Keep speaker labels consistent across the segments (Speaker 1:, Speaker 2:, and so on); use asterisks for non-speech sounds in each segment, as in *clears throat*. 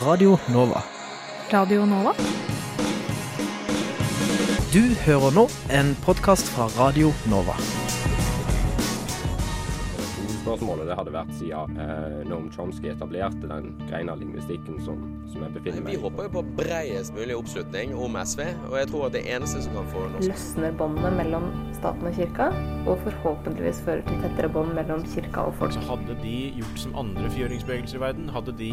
Speaker 1: Radio Nova.
Speaker 2: Radio Nova?
Speaker 1: Du hører nå en podkast fra Radio Nova.
Speaker 3: Spørsmålet det hadde vært siden eh, Noam Chomsky etablerte den greina lingvistikken som, som jeg befinner meg i.
Speaker 4: Vi håper jo på bredest mulig oppslutning om SV, og jeg tror at det eneste som kan få norsk
Speaker 5: løsner båndene mellom staten og kirka, og forhåpentligvis fører til tettere bånd mellom kirka og folk.
Speaker 6: Så hadde de gjort som andre fjøringsbevegelser i verden, hadde de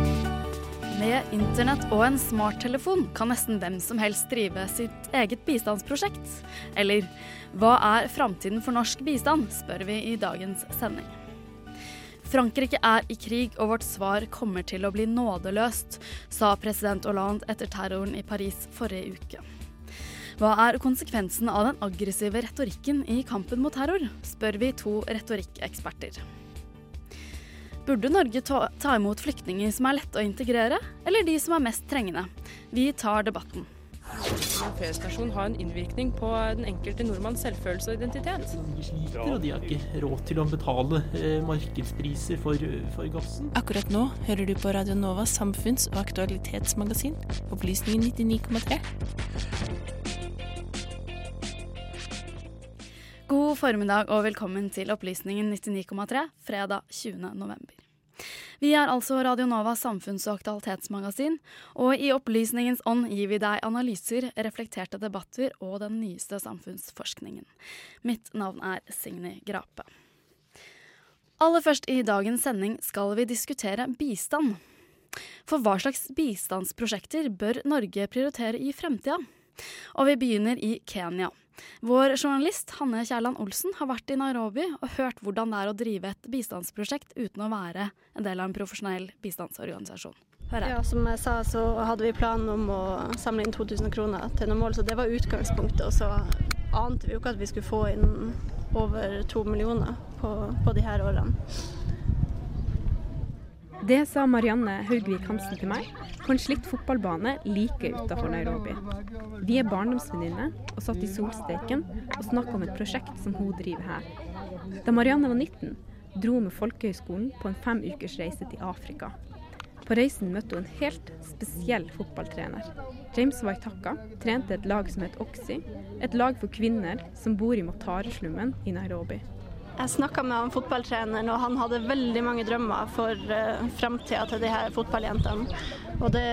Speaker 2: Med internett og en smarttelefon kan nesten hvem som helst drive sitt eget bistandsprosjekt. Eller hva er framtiden for norsk bistand, spør vi i dagens sending. Frankrike er i krig, og vårt svar kommer til å bli nådeløst, sa president Hollande etter terroren i Paris forrige uke. Hva er konsekvensen av den aggressive retorikken i kampen mot terror, spør vi to retorikkeksperter. Burde Norge ta, ta imot flyktninger som er lette å integrere, eller de som er mest trengende? Vi tar debatten.
Speaker 7: En feriestasjon har en innvirkning på den enkelte nordmanns selvfølelse og identitet.
Speaker 8: De sliter, og de har ikke råd til å betale eh, markedspriser for, for gassen.
Speaker 9: Akkurat nå hører du på Radio Novas samfunns- og aktualitetsmagasin, Opplysningen 99,3.
Speaker 2: Formiddag og velkommen til Opplysningen 99,3 fredag 20. november. Vi er altså Radio Novas samfunns- og aktualitetsmagasin, og i opplysningens ånd gir vi deg analyser, reflekterte debatter og den nyeste samfunnsforskningen. Mitt navn er Signy Grape. Aller først i dagens sending skal vi diskutere bistand. For hva slags bistandsprosjekter bør Norge prioritere i fremtida? Og vi begynner i Kenya. Vår journalist Hanne Kjærland Olsen har vært i Nairobi og hørt hvordan det er å drive et bistandsprosjekt uten å være en del av en profesjonell bistandsorganisasjon.
Speaker 10: Ja, Som jeg sa, så hadde vi planen om å samle inn 2000 kroner til noen mål, så det var utgangspunktet. Og så ante vi jo ikke at vi skulle få inn over to millioner på, på de her årene.
Speaker 11: Det sa Marianne Haugvik Hansen til meg på en slitt fotballbane like utafor Nairobi. Vi er barndomsvenninner og satt i solsteiken og snakka om et prosjekt som hun driver her. Da Marianne var 19, dro hun med folkehøyskolen på en fem ukers reise til Afrika. På reisen møtte hun en helt spesiell fotballtrener. James Waitaka trente et lag som het Oxy, et lag for kvinner som bor i Motare-slummen i Nairobi.
Speaker 10: Jeg snakka med han fotballtreneren, og han hadde veldig mange drømmer for uh, framtida til de her fotballjentene. Og det,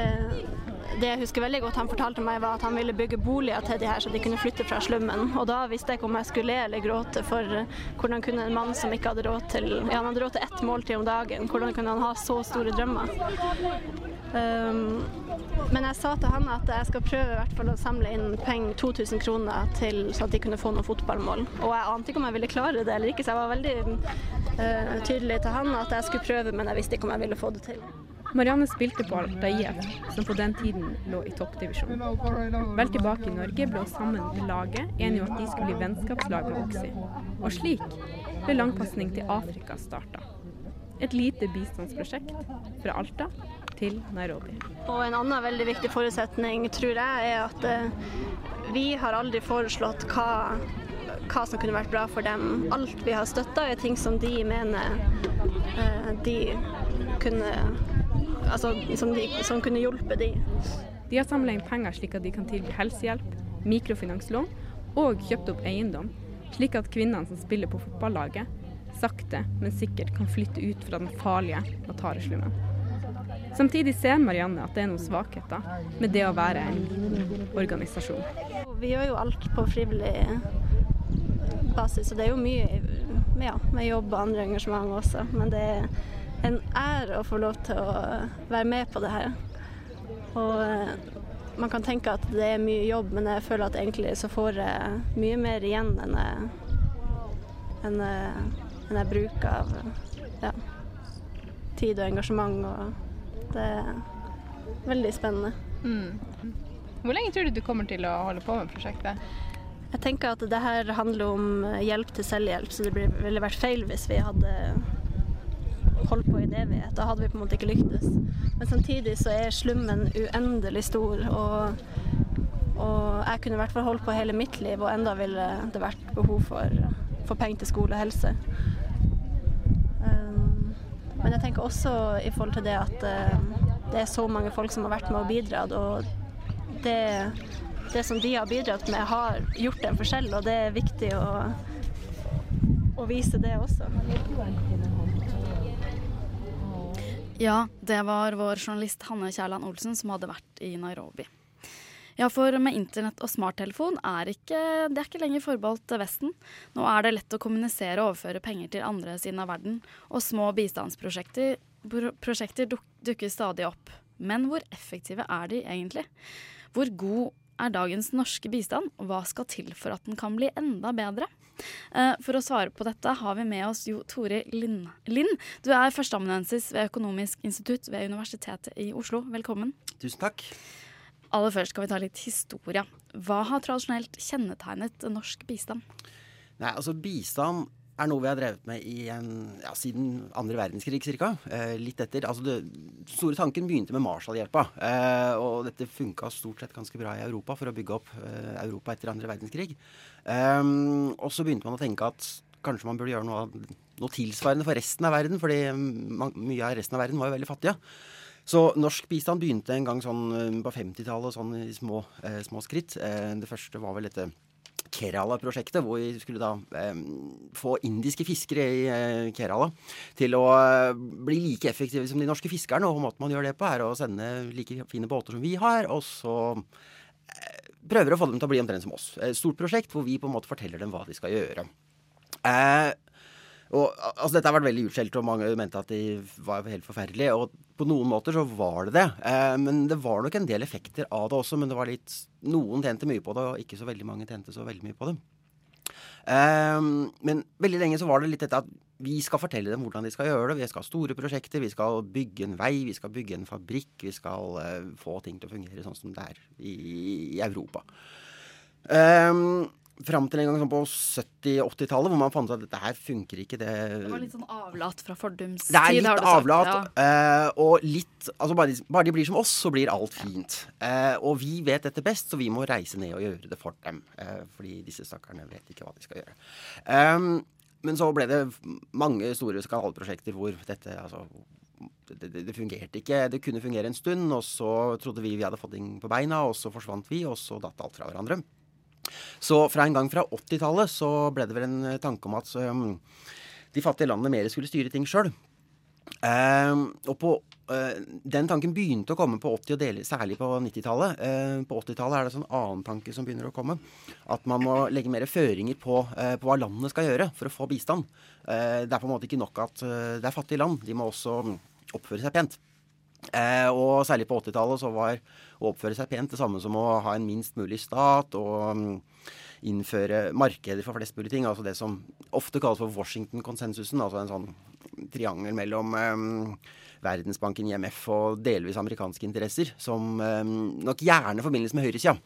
Speaker 10: det jeg husker veldig godt han fortalte meg, var at han ville bygge boliger til de her, så de kunne flytte fra slummen. Og da visste jeg ikke om jeg skulle le eller gråte, for hvordan kunne en mann som ikke hadde råd til ja, han hadde råd til ett måltid om dagen, hvordan kunne han ha så store drømmer? Um, men jeg sa til han at jeg skal prøve i hvert fall å samle inn penger, 2000 kroner, til, så at de kunne få noen fotballmål. Og jeg ante ikke om jeg ville klare det eller ikke, så jeg var veldig uh, tydelig til han at jeg skulle prøve, men jeg visste ikke om jeg ville få det til.
Speaker 11: Marianne spilte på Alta IF, som på den tiden lå i toppdivisjon. Vel tilbake i Norge ble hun sammen med laget enige om at de skulle bli vennskapslag med Oxy. Og slik ble langpasning til Afrika starta. Et lite bistandsprosjekt fra Alta til Nairobi.
Speaker 10: Og en annen veldig viktig forutsetning, tror jeg, er at eh, vi har aldri foreslått hva, hva som kunne vært bra for dem. Alt vi har støtta er ting som de mener eh, de kunne Altså som, de, som kunne hjulpet de.
Speaker 11: De har samla inn penger slik at de kan tilby helsehjelp, mikrofinanslån og kjøpt opp eiendom, slik at kvinnene som spiller på fotballaget, sakte, men sikkert kan flytte ut fra den farlige Natareslummen. Samtidig ser Marianne at det er noen svakheter med det å være en liten organisasjon.
Speaker 10: Vi gjør jo alt på frivillig basis, og det er jo mye ja, med jobb og andre engasjement også. Men det er en ære å få lov til å være med på det her. Og man kan tenke at det er mye jobb, men jeg føler at egentlig så får jeg mye mer igjen enn jeg, enn jeg, enn jeg bruker av ja, tid og engasjement. Og det er veldig spennende.
Speaker 7: Mm. Hvor lenge tror du du kommer til å holde på med prosjektet?
Speaker 10: Jeg tenker at det her handler om hjelp til selvhjelp, så det ville vært feil hvis vi hadde holdt på i det vi Da hadde vi på en måte ikke lyktes. Men samtidig så er slummen uendelig stor, og, og jeg kunne i hvert fall holdt på hele mitt liv, og enda ville det vært behov for, for penger til skole og helse. Um, men jeg tenker også i forhold til det at uh, det er så mange folk som har vært med og bidratt, og det, det som de har bidratt med, har gjort en forskjell, og det er viktig å, å vise det også.
Speaker 2: Ja, det var vår journalist Hanne Kjærland Olsen som hadde vært i Nairobi. Ja, for med internett og smarttelefon er ikke, det er ikke lenger forbeholdt Vesten. Nå er det lett å kommunisere og overføre penger til andre siden av verden, og små bistandsprosjekter prosjekter dukker stadig opp. Men hvor effektive er de egentlig? Hvor god er dagens norske bistand, og hva skal til for at den kan bli enda bedre? Eh, for å svare på dette har vi med oss Jo Tore Lind. Lind. Du er førsteamanuensis ved Økonomisk institutt ved Universitetet i Oslo. Velkommen.
Speaker 12: Tusen takk.
Speaker 2: Aller først skal vi ta litt historie. Hva har tradisjonelt kjennetegnet norsk bistand?
Speaker 12: Nei, altså Bistand er noe vi har drevet med en, ja, siden andre verdenskrig ca. Eh, litt etter. Altså det, store tanken begynte med Marshallhjelpa. Eh, og dette funka stort sett ganske bra i Europa for å bygge opp eh, Europa etter andre verdenskrig. Eh, og så begynte man å tenke at kanskje man burde gjøre noe, noe tilsvarende for resten av verden, fordi mye av resten av verden var jo veldig fattige. Så norsk bistand begynte en gang sånn eh, på 50-tallet, sånn i små, eh, små skritt. det første var vel dette Kerala-prosjektet, hvor vi skulle da eh, få indiske fiskere i eh, Kerala til å eh, bli like effektive som de norske fiskerne. Og måten man gjør det på, er å sende like fine båter som vi har, og så eh, prøver å få dem til å bli omtrent som oss. Et stort prosjekt hvor vi på en måte forteller dem hva de skal gjøre. Eh, og, altså, dette har vært veldig utskjelt, og mange mente at de var helt forferdelige. Og på noen måter så var det det. Eh, men det var nok en del effekter av det også. Men det var litt Noen tjente mye på det, og ikke så veldig mange tjente så veldig mye på det. Eh, men veldig lenge så var det litt dette at vi skal fortelle dem hvordan de skal gjøre det. Vi skal ha store prosjekter, vi skal bygge en vei, vi skal bygge en fabrikk. Vi skal eh, få ting til å fungere sånn som det er i, i Europa. Um, Fram til en gang sånn på 70-80-tallet, hvor man fant ut at dette her funker ikke. Det,
Speaker 2: det var litt sånn avlat fra fordums
Speaker 12: tid? Det er litt avlat. Ja. Uh, og litt Altså, bare de, bare de, blir som oss, så blir alt fint. Uh, og vi vet dette best, så vi må reise ned og gjøre det for dem. Uh, fordi disse stakkarene vet ikke hva de skal gjøre. Um, men så ble det mange store skandaleprosjekter hvor dette altså det, det, det, fungerte ikke. Det kunne fungere en stund, og så trodde vi vi hadde fått ting på beina, og så forsvant vi, og så datt alt fra hverandre. Så fra en gang fra 80-tallet så ble det vel en tanke om at um, de fattige landene mer skulle styre ting sjøl. Ehm, og uh, Den tanken begynte å komme på 80- og dele, særlig på 90-tallet. Uh, på 80-tallet er det en sånn annen tanke som begynner å komme. At man må legge mer føringer på, uh, på hva landene skal gjøre for å få bistand. det er på en måte ikke nok at det er fattige land. De må også oppføre seg pent. Eh, og særlig på 80-tallet så var å oppføre seg pent det samme som å ha en minst mulig stat og um, innføre markeder for flest mulig ting. Altså det som ofte kalles for Washington-konsensusen. Altså en sånn triangel mellom um, Verdensbanken, IMF og delvis amerikanske interesser, som um, nok gjerne forbindes med høyresida.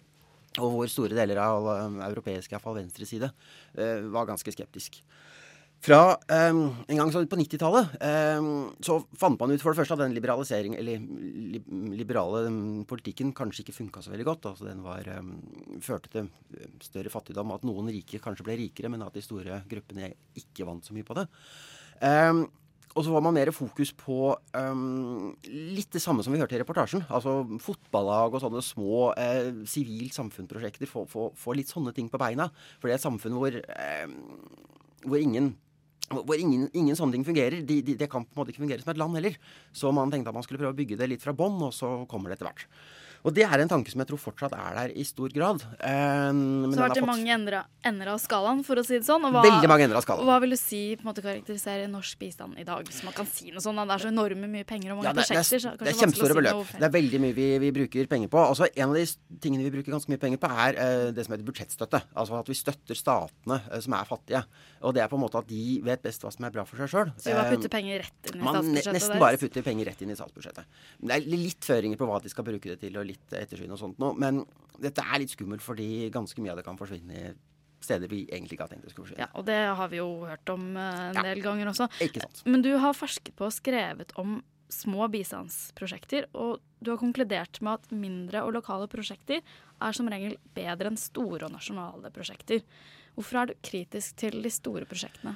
Speaker 12: Og hvor store deler av europeisk, iallfall venstreside, uh, var ganske skeptisk. Fra um, en gang på 90-tallet um, så fant man ut for det første at den liberalisering, eller li, liberale um, politikken kanskje ikke funka så veldig godt. Altså Den var, førte til større fattigdom, at noen rike kanskje ble rikere, men at de store gruppene ikke vant så mye på det. og så var man mer fokus på litt det samme som vi hørte i reportasjen. Altså fotballag og sånne små eh, sivilt samfunnsprosjekter. Få, litt sånne ting på beina. For det er et samfunn hvor, hvor ingen hvor ingen, ingen, sånne ting fungerer. De, de, det kan på en måte ikke fungere som et land heller. Så man tenkte at man skulle prøve å bygge det litt fra bånn, og så kommer det etter hvert. Og det er en tanke som jeg tror fortsatt er der i stor grad. Um,
Speaker 2: så har det fått... mange av skalaen, for å si det sånn.
Speaker 12: Og hva, Veldig mange ender av skalaen.
Speaker 2: Hva vil du si på en måte karakteriserer norsk bistand i dag? Så man kan si noe sånt. Det er så enorme mye penger og mange ja, det, prosjekter.
Speaker 12: Det, det, er kjempestore si beløp. Det er veldig mye vi, vi, bruker penger på. Altså, en av de tingene vi bruker ganske mye penger på, er uh, det som heter budsjettstøtte. Altså at vi støtter statene uh, som er fattige. Og det er på en måte at de vet best hva som er bra for seg sjøl.
Speaker 2: Så vi bare putter penger rett inn i statsbudsjettet?
Speaker 12: Man nesten bare putter penger rett inn i statsbudsjettet. Det er litt føringer på hva de skal bruke det til, og litt ettersyn og sånt nå. Men dette er litt skummelt fordi ganske mye av det kan forsvinne i steder vi egentlig ikke har tenkt det skulle forsvinne.
Speaker 2: Ja, og det har vi jo hørt om en en del ganger også.
Speaker 12: Ikke sant.
Speaker 2: Men du har forsket på og skrevet om små bistandsprosjekter, og du har konkludert med at mindre og lokale prosjekter er som regel bedre enn store og nasjonale prosjekter. Hvorfor er du kritisk til de store prosjektene?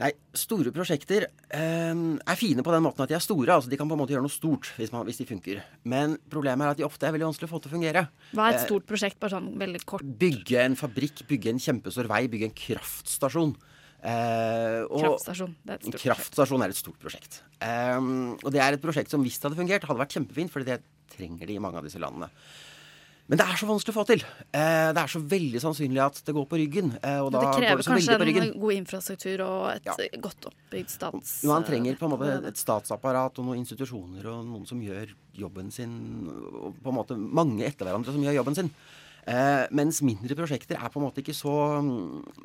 Speaker 12: Nei, store prosjekter eh, er fine på den måten at de er store. altså De kan på en måte gjøre noe stort hvis, man, hvis de funker. Men problemet er at de ofte er veldig vanskelig å få til å fungere.
Speaker 2: Hva er et
Speaker 12: Eh,
Speaker 2: stort prosjekt, bare sånn veldig kort?
Speaker 12: Bygge en fabrikk, bygge en kjempestor vei, bygge en kraftstasjon. Eh, og-
Speaker 2: Kraftstasjon, det er et stort
Speaker 12: Kraftstasjon er et stort prosjekt. Um, og det er et prosjekt som hvis det hadde fungert, hadde vært kjempefint, fordi det trenger de i mange av disse landene. Men det er så vanskelig å få til. Eh, det er så veldig sannsynlig at det går på ryggen. eh, og da
Speaker 2: det krever
Speaker 12: det
Speaker 2: kanskje en god infrastruktur og et godt oppbygd stats...
Speaker 12: Man trenger på en måte et statsapparat og noen institusjoner og noen som gjør jobben sin. Og på en måte mange etter hverandre som gjør jobben sin. Eh, mens mindre prosjekter er på en måte ikke så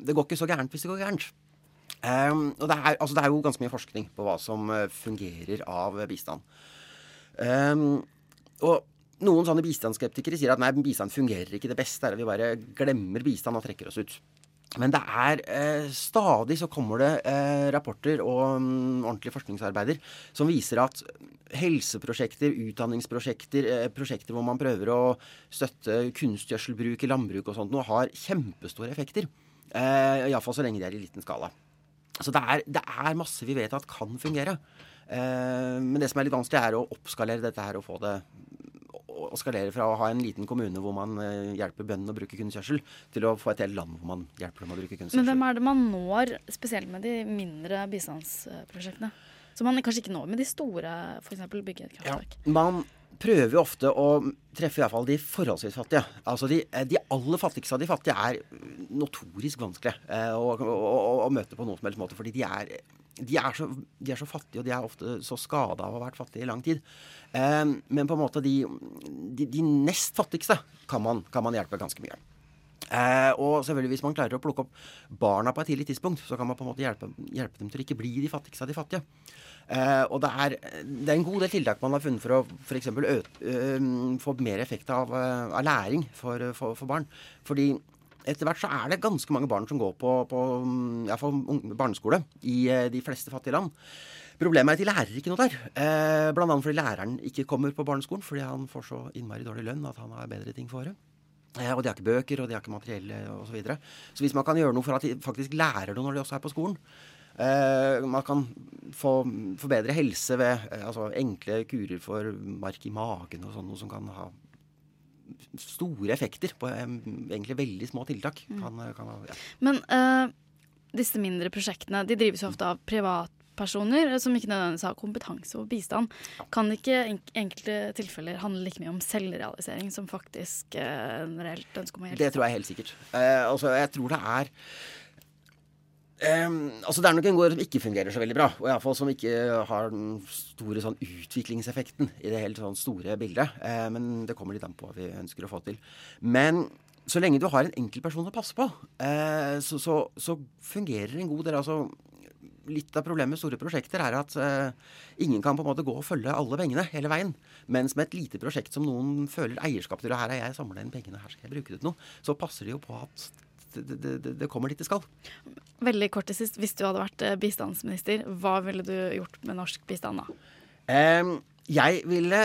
Speaker 12: Det går ikke så gærent hvis det går gærent. Og det er, altså det er jo ganske mye forskning på hva som fungerer av bistand. Og noen sånne bistandsskeptikere sier at nei, bistand fungerer ikke. Det beste er at vi bare glemmer bistand og trekker oss ut. Men det er eh, stadig så kommer det eh, rapporter og mm, ordentlige forskningsarbeider som viser at helseprosjekter, utdanningsprosjekter, eh, prosjekter hvor man prøver å støtte kunstgjødselbruk i landbruk og sånt, nå har kjempestore effekter. Eh, Iallfall så lenge de er i liten skala. Så det er, det er masse vi vet at kan fungere. Eh, men det som er litt vanskelig, er å oppskalere dette her og få det å skalere fra å ha en liten kommune hvor man eh, hjelper bøndene å bruke kunstgjødsel, til å få et helt land hvor man hjelper dem å bruke
Speaker 2: Men hvem er det man når, spesielt med de mindre bistandsprosjektene? Som man kanskje ikke når med de store, f.eks. bygge et kraftverk.
Speaker 12: Man prøver jo ofte å treffe i hvert fall de forholdsvis fattige. Altså de, de aller fattigste av de fattige er notorisk vanskelig eh, å, å, å, å møte på noen som helst måte. Fordi de er, de, er så, de er så fattige, og de er ofte så skada av å ha vært fattige i lang tid. Eh, men på en måte de, de, de nest fattigste kan man, kan man hjelpe ganske mye. Eh, og selvfølgelig hvis man klarer å plukke opp barna på et tidlig tidspunkt, så kan man på en måte hjelpe, hjelpe dem til å ikke bli de fattigste av de fattige. Eh, og det er, det er en god del tiltak man har funnet for å f.eks. få mer effekt av, av læring for, for, for barn. Fordi etter hvert så er det ganske mange barn som går på, på ja, fall ung- barneskole i eh, de fleste fattige land. Problemet er at de lærer ikke noe der. Eh, annet fordi læreren ikke kommer på barneskolen fordi han får så innmari dårlig lønn at han har bedre ting for året. Eh, og de har ikke bøker, og de har ikke materiell osv. Så, videre. så hvis man kan gjøre noe for at de faktisk lærer noe når de også er på skolen eh, Man kan få, få bedre helse ved eh, altså enkle kurer for mark i magen og sånn, noe som kan ha store effekter på eh, egentlig veldig små tiltak.
Speaker 2: Mm.
Speaker 12: Kan, kan, ja.
Speaker 2: Men uh, disse mindre prosjektene de drives jo ofte av privatpersoner som ikke nødvendigvis har kompetanse og bistand. Kan ikke enkelte tilfeller handle like mye om selvrealisering som faktisk uh, en reelt ønske om å hjelpe?
Speaker 12: Det tror jeg helt sikkert. Uh, altså, jeg tror det er Ehm, altså Det er nok en gård som ikke fungerer så veldig bra. Og iallfall som ikke har den store sånn utviklingseffekten i det helt sånn store bildet. Uh, men det kommer litt an på hva vi ønsker å få til. Men så lenge du har en enkeltperson å passe på, uh, så, så, så fungerer en god del. altså Litt av problemet med store prosjekter er at uh, ingen kan på en måte gå og følge alle pengene hele veien. Mens med et lite prosjekt som noen føler eierskap til, og her har jeg samla inn pengene, her skal jeg bruke det til noe, så passer det jo på at det, det, det, kommer dit det skal.
Speaker 2: Veldig kort til sist, hvis du hadde vært eh, bistandsminister, hva ville du gjort med norsk bistand da?
Speaker 12: Ehm, jeg ville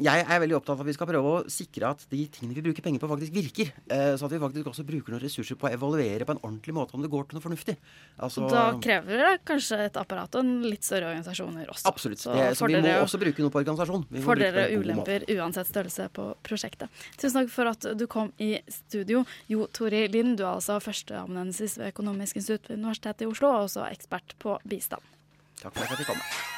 Speaker 12: Jeg er veldig opptatt av at vi skal prøve å sikre at de tingene vi bruker penger på, faktisk virker. Eh, så at vi faktisk også bruker noen ressurser på å evaluere på en ordentlig måte om det går til noe fornuftig. Altså,
Speaker 2: da krever det kanskje et apparat og en litt større organisasjoner også.
Speaker 12: Absolutt.
Speaker 2: Så
Speaker 12: Det, så vi må også bruke noe på organisasjon. Vi
Speaker 2: Fordeler og ulemper uansett størrelse på prosjektet. Tusen takk for at du kom i studio. Jo Tori Lind, du er altså førsteamanuensis ved Økonomisk institutt ved Universitetet i Oslo, og også ekspert på bistand.
Speaker 12: Takk for at jeg fikk komme.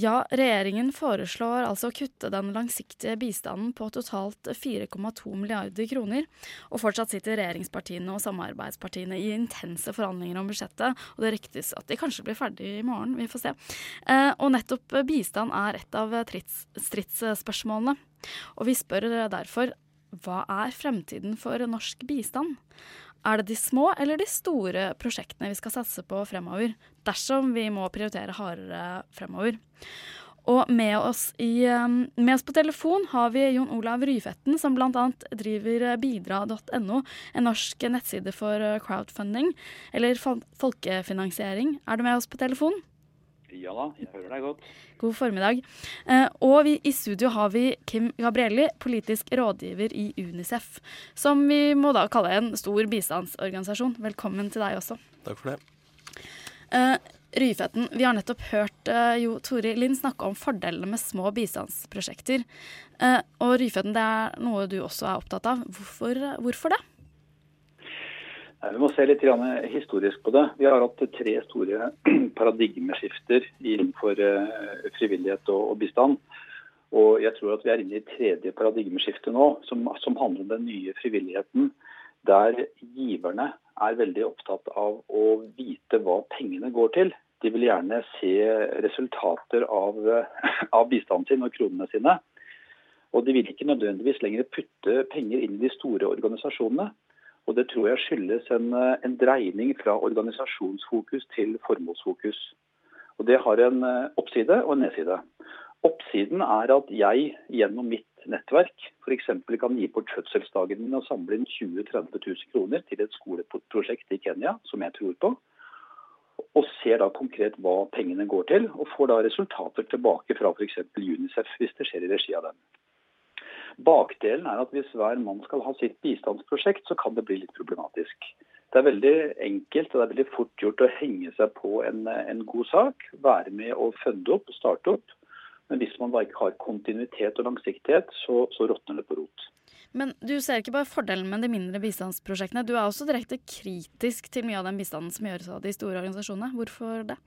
Speaker 2: Ja, regjeringen foreslår altså å kutte den langsiktige bistanden på totalt 4,2 milliarder kroner. Og fortsatt sitter regjeringspartiene og samarbeidspartiene i intense forhandlinger om budsjettet. Og det ryktes at de kanskje blir ferdig i morgen, vi får se. Eh, og nettopp bistand er et av stridsspørsmålene. Og vi spør derfor hva er fremtiden for norsk bistand? Er det de små eller de store prosjektene vi skal satse på fremover, dersom vi må prioritere hardere fremover? Og med oss, i, um, med oss på telefon har vi Jon Olav Ryfetten, som bl.a. driver bidra.no, en norsk nettside for crowdfunding, eller folkefinansiering. Er du med oss på telefon?
Speaker 13: Ja da, jeg hører deg godt.
Speaker 2: God formiddag. Eh, og vi, i studio har vi Kim Gabrielli, politisk rådgiver i Unicef. Som vi må da kalle en stor bistandsorganisasjon. Velkommen til deg også.
Speaker 14: Takk for det.
Speaker 2: Uh, Ryfetten, vi har nettopp hørt uh, Jo Tori Lind snakke om fordelene med små bistandsprosjekter. Uh, og Ryfetten, det er noe du også er opptatt av. Hvorfor, hvorfor det?
Speaker 13: Vi må se litt historisk på det. Vi har hatt tre store *clears throat* paradigmeskifter innenfor eh, frivillighet og bistand. Og jeg tror at vi er inne i tredje paradigmeskifte nå, som, som, handler om den nye frivilligheten. Der giverne er veldig opptatt av å vite hva pengene går til. De vil gjerne se resultater av, *laughs* av bistanden sin og kronene sine. Og de vil ikke nødvendigvis lenger putte penger inn i de store organisasjonene. Og Det tror jeg skyldes en, eh, en, dreining fra organisasjonsfokus til formålsfokus. Og Det har en eh, oppside og en nedside. Oppsiden er at jeg gjennom mitt nettverk f.eks. kan gi bort fødselsdagen min og samle inn 20 30 000 kroner til et skoleprosjekt i Kenya som jeg tror på. Og ser da konkret hva pengene går til, og får da resultater tilbake fra f.eks. Unicef hvis det skjer i regi av dem. Bakdelen er at hvis hver mann skal ha sitt bistandsprosjekt, så kan det bli litt problematisk. Det er veldig enkelt og det er veldig fort gjort å henge seg på en, en god sak, være med å funde opp starte opp. Men hvis man da ikke har kontinuitet og langsiktighet, så, så råtner det på rot.
Speaker 2: Men du ser ikke bare fordelen med de mindre bistandsprosjektene. Du er også direkte kritisk til mye av den bistanden som gjøres av de store organisasjonene. Hvorfor det?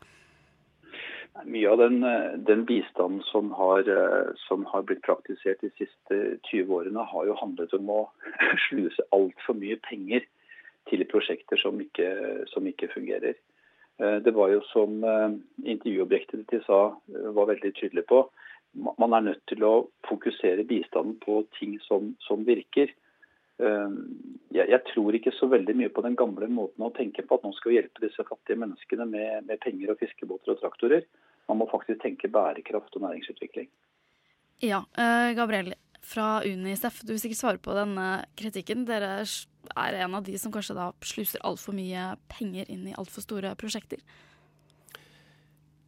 Speaker 13: Mye av den, eh, den bistanden som har, eh, som har, blitt praktisert de siste 20 årene, har jo handlet om å *laughs* sluse altfor mye penger til prosjekter som ikke, som ikke, fungerer. Eh, det var jo som intervjuobjektet ditt sa, var veldig tydelig på. Man er nødt til å fokusere bistanden på ting som, som virker. Jeg, jeg, tror ikke så veldig mye på den gamle måten å tenke på at nå skal vi hjelpe disse fattige menneskene med, med penger og fiskebåter og traktorer. Man må faktisk tenke bærekraft og næringsutvikling.
Speaker 2: Ja, uh, Gabriel fra Unicef, du vil sikkert svare på denne kritikken. Dere er en av de som kanskje da sluser altfor mye penger inn i altfor store prosjekter.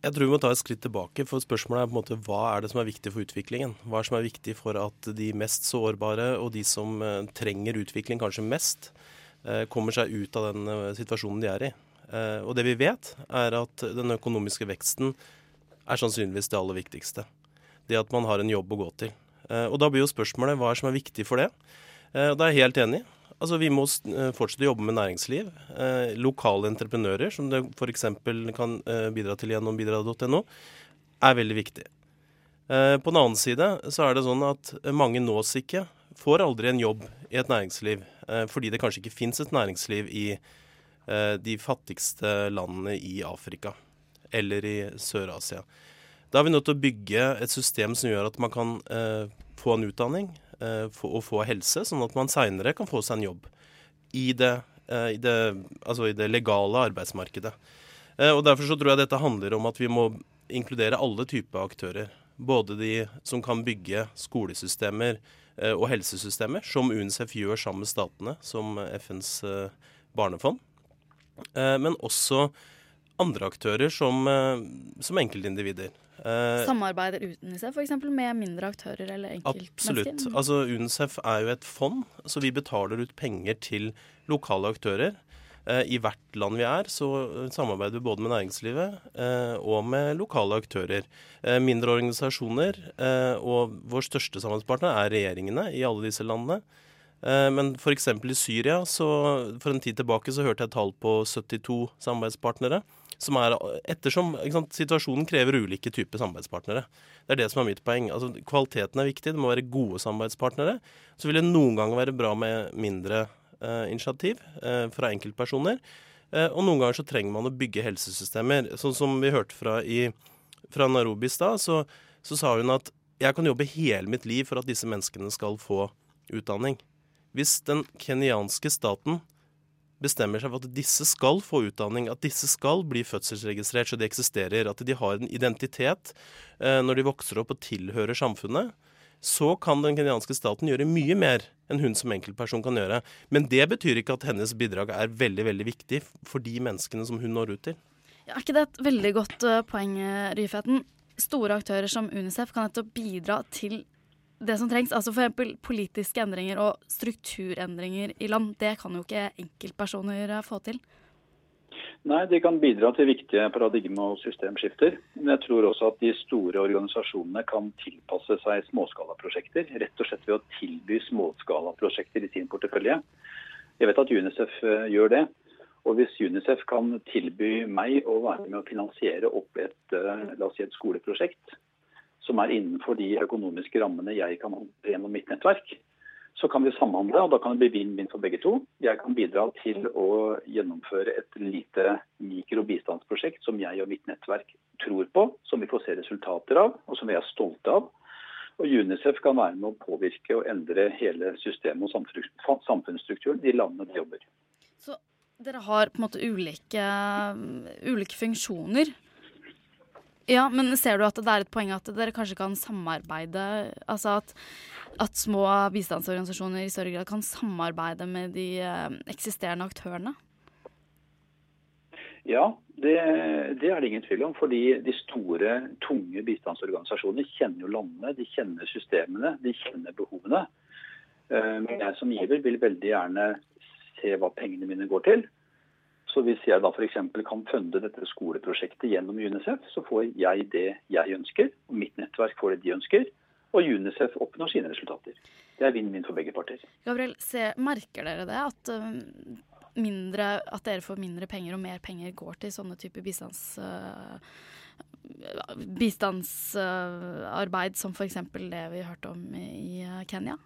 Speaker 14: Jeg tror vi må ta et skritt tilbake, for spørsmålet er på en måte hva er det som er viktig for utviklingen? Hva er det som er viktig for at de mest sårbare og de som uh, trenger utvikling kanskje mest, uh, kommer seg ut av den situasjonen de er i? Og det vi vet, er at den økonomiske veksten er sannsynligvis det aller viktigste. Det at man har en jobb å gå til. Eh, og da blir jo spørsmålet hva er det som er viktig for det. Eh, da er jeg helt enig. Altså Vi må eh, fortsette å jobbe med næringsliv. Lokale entreprenører, som det f.eks. kan bidra til gjennom bidra.no, er veldig viktig. På den annen side så er det sånn at mange nås ikke, får aldri en jobb i et næringsliv. Fordi det kanskje ikke fins et næringsliv i de fattigste landene i Afrika eller i Sør-Asia. Da er vi nødt til å bygge et system som gjør at man kan eh, få en utdanning eh, få, og få helse, sånn at man seinere kan få seg en jobb i det, eh, i det, altså i det legale arbeidsmarkedet. Eh, og Derfor så tror jeg dette handler om at vi må inkludere alle typer aktører. Både de som kan bygge skolesystemer og helsesystemer, som UNICEF gjør sammen med statene, som FNs barnefond. men også andre aktører som, som enkeltindivider.
Speaker 2: Eh, Samarbeider UNICEF f.eks. med mindre aktører eller enkeltmennesker?
Speaker 14: Absolutt. Altså UNICEF er jo et fond, så vi betaler ut penger til lokale aktører. Eh, I hvert land vi er, så samarbeider vi både med næringslivet og med lokale aktører. Mindre organisasjoner, og vår største samarbeidspartner er regjeringene i alle disse landene. Eh, Men f.eks. i Syria, så for en tid tilbake så hørte jeg tall på 72 samarbeidspartnere. Som er, ettersom sant, Situasjonen krever ulike typer samarbeidspartnere. Det er det som er mitt poeng. Altså, kvaliteten er viktig, det må være gode samarbeidspartnere. Så vil det noen ganger være bra med mindre eh, initiativ eh, fra enkeltpersoner. Eh, og noen ganger så trenger man å bygge helsesystemer. Sånn som vi hørte fra, i, fra Narobi i stad, så, så sa hun at jeg kan jobbe hele mitt liv for at disse menneskene skal få utdanning. Hvis den kenyanske staten bestemmer seg for at disse skal få utdanning, at disse skal bli fødselsregistrert så de eksisterer, at de har en identitet eh, når de vokser opp og tilhører samfunnet, så kan den kenyanske staten gjøre mye mer enn hun som enkeltperson kan gjøre. Men det betyr ikke at hennes bidrag er veldig veldig viktig for de menneskene som hun når ut til.
Speaker 2: Ja, er ikke det et veldig godt uh, poeng, eh, Ryfeten? Store aktører som Unicef kan nettopp bidra til det som trengs. Altså f.eks. politiske endringer og strukturendringer i land. Det kan jo ikke enkeltpersoner uh, få til.
Speaker 13: Nei, de kan bidra til viktige paradigme- og systemskifter. Men jeg tror også at de store organisasjonene kan tilpasse seg småskalaprosjekter. Rett og slett ved å tilby småskalaprosjekter i sin portefølje. Jeg vet at UNICEF eh, gjør det. Og hvis UNICEF kan tilby meg å være med å finansiere opp et, eh, si et skoleprosjekt som er innenfor de økonomiske rammene jeg kan håndtere gjennom mitt nettverk, så kan vi samhandle, og da kan det bli vinn-vinn for begge to. Jeg kan bidra til å gjennomføre et lite mikrobistandsprosjekt som jeg og mitt nettverk tror på, som vi får se resultater av, og som vi er stolte av. Og UNICEF kan være med å påvirke og endre hele systemet og samfunnsstrukturen i landene de jobber.
Speaker 2: Så dere har på en måte ulike, ulike funksjoner. Ja, men ser du at det er et poeng at dere kanskje kan samarbeide? Altså at, at små bistandsorganisasjoner i større grad kan samarbeide med de eh, eksisterende aktørene?
Speaker 13: Ja, det, det, er det ingen tvil om. Fordi de store, tunge bistandsorganisasjonene kjenner jo landene, de kjenner systemene, de kjenner behovene. Eh, men jeg som giver vil veldig gjerne se hva pengene mine går til. Så hvis jeg da f.eks. kan funde dette skoleprosjektet gjennom UNICEF, så får jeg det jeg ønsker, og mitt nettverk får det de ønsker, og UNICEF oppnår sine resultater. Det er vinn-vinn for begge parter.
Speaker 2: Gabriel, se, merker dere det? At, uh, mindre, at, dere får mindre penger og mer penger går til sånne typer bistands... Uh, bistandsarbeid som f.eks. det vi hørte om i Kenya?